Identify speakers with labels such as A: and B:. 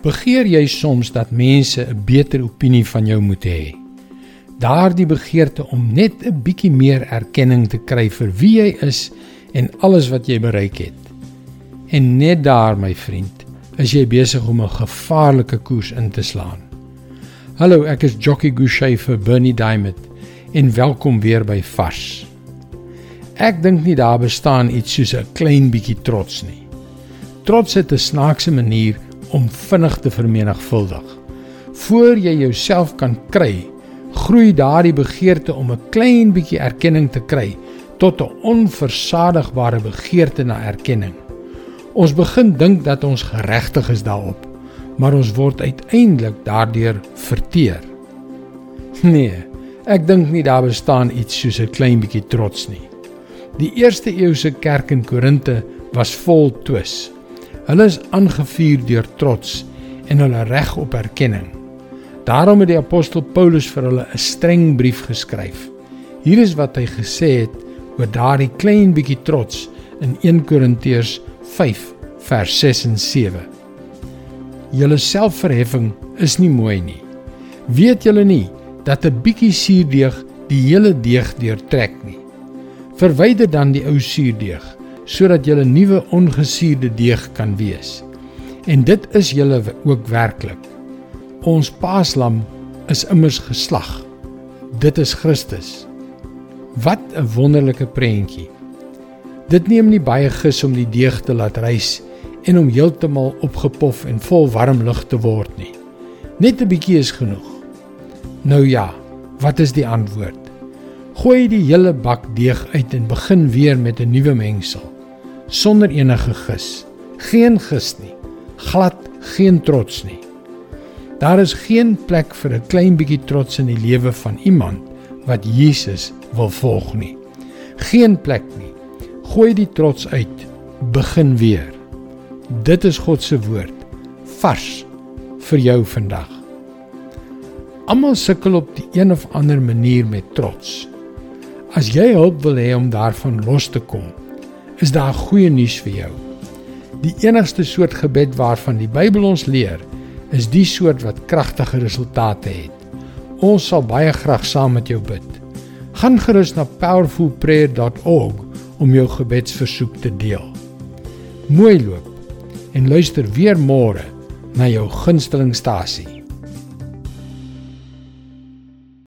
A: Begeer jy soms dat mense 'n beter opinie van jou moet hê? Daardie begeerte om net 'n bietjie meer erkenning te kry vir wie jy is en alles wat jy bereik het. En net daar, my vriend, is jy besig om 'n gevaarlike koers in te slaan. Hallo, ek is Jockey Gouchee vir Bernie Diamond en welkom weer by Vars. Ek dink nie daar bestaan iets soos 'n klein bietjie trots nie. Trots het 'n snaakse manier om vinnig te vermenigvuldig. Voor jy jouself kan kry, groei daardie begeerte om 'n klein bietjie erkenning te kry tot 'n onversadigbare begeerte na erkenning. Ons begin dink dat ons geregtig is daarop, maar ons word uiteindelik daardeur verteer. Nee, ek dink nie daar bestaan iets soos 'n klein bietjie trots nie. Die eerste eeuse kerk in Korinte was vol twis. Hulle is aangevuur deur trots en hulle reg op erkenning. Daarom het die apostel Paulus vir hulle 'n streng brief geskryf. Hier is wat hy gesê het oor daardie klein bietjie trots in 1 Korintiërs 5 vers 6 en 7. Julle selfverheffing is nie mooi nie. Weet julle nie dat 'n bietjie suurdeeg die hele deeg deurtrek nie? Verwyder dan die ou suurdeeg sodat julle nuwe ongesuurde deeg kan wees. En dit is julle ook werklik. Ons paaslam is immers geslag. Dit is Christus. Wat 'n wonderlike prentjie. Dit neem nie baie gis om die deeg te laat rys en om heeltemal opgepof en vol warm lug te word nie. Net 'n bietjie is genoeg. Nou ja, wat is die antwoord? Gooi die hele bak deeg uit en begin weer met 'n nuwe mengsel sonder enige gis. Geen gis nie. Glad geen trots nie. Daar is geen plek vir 'n klein bietjie trots in die lewe van iemand wat Jesus wil volg nie. Geen plek nie. Gooi die trots uit. Begin weer. Dit is God se woord vars vir jou vandag. Almal sukkel op die een of ander manier met trots. As jy hulp wil hê om daarvan los te kom, is daar goeie nuus vir jou. Die enigste soort gebed waarvan die Bybel ons leer, is die soort wat kragtige resultate het. Ons sal baie graag saam met jou bid. Gaan gerus na powerfulprayer.org om jou gebedsversoek te deel. Mooi loop en luister weer môre na jou gunstelingstasie.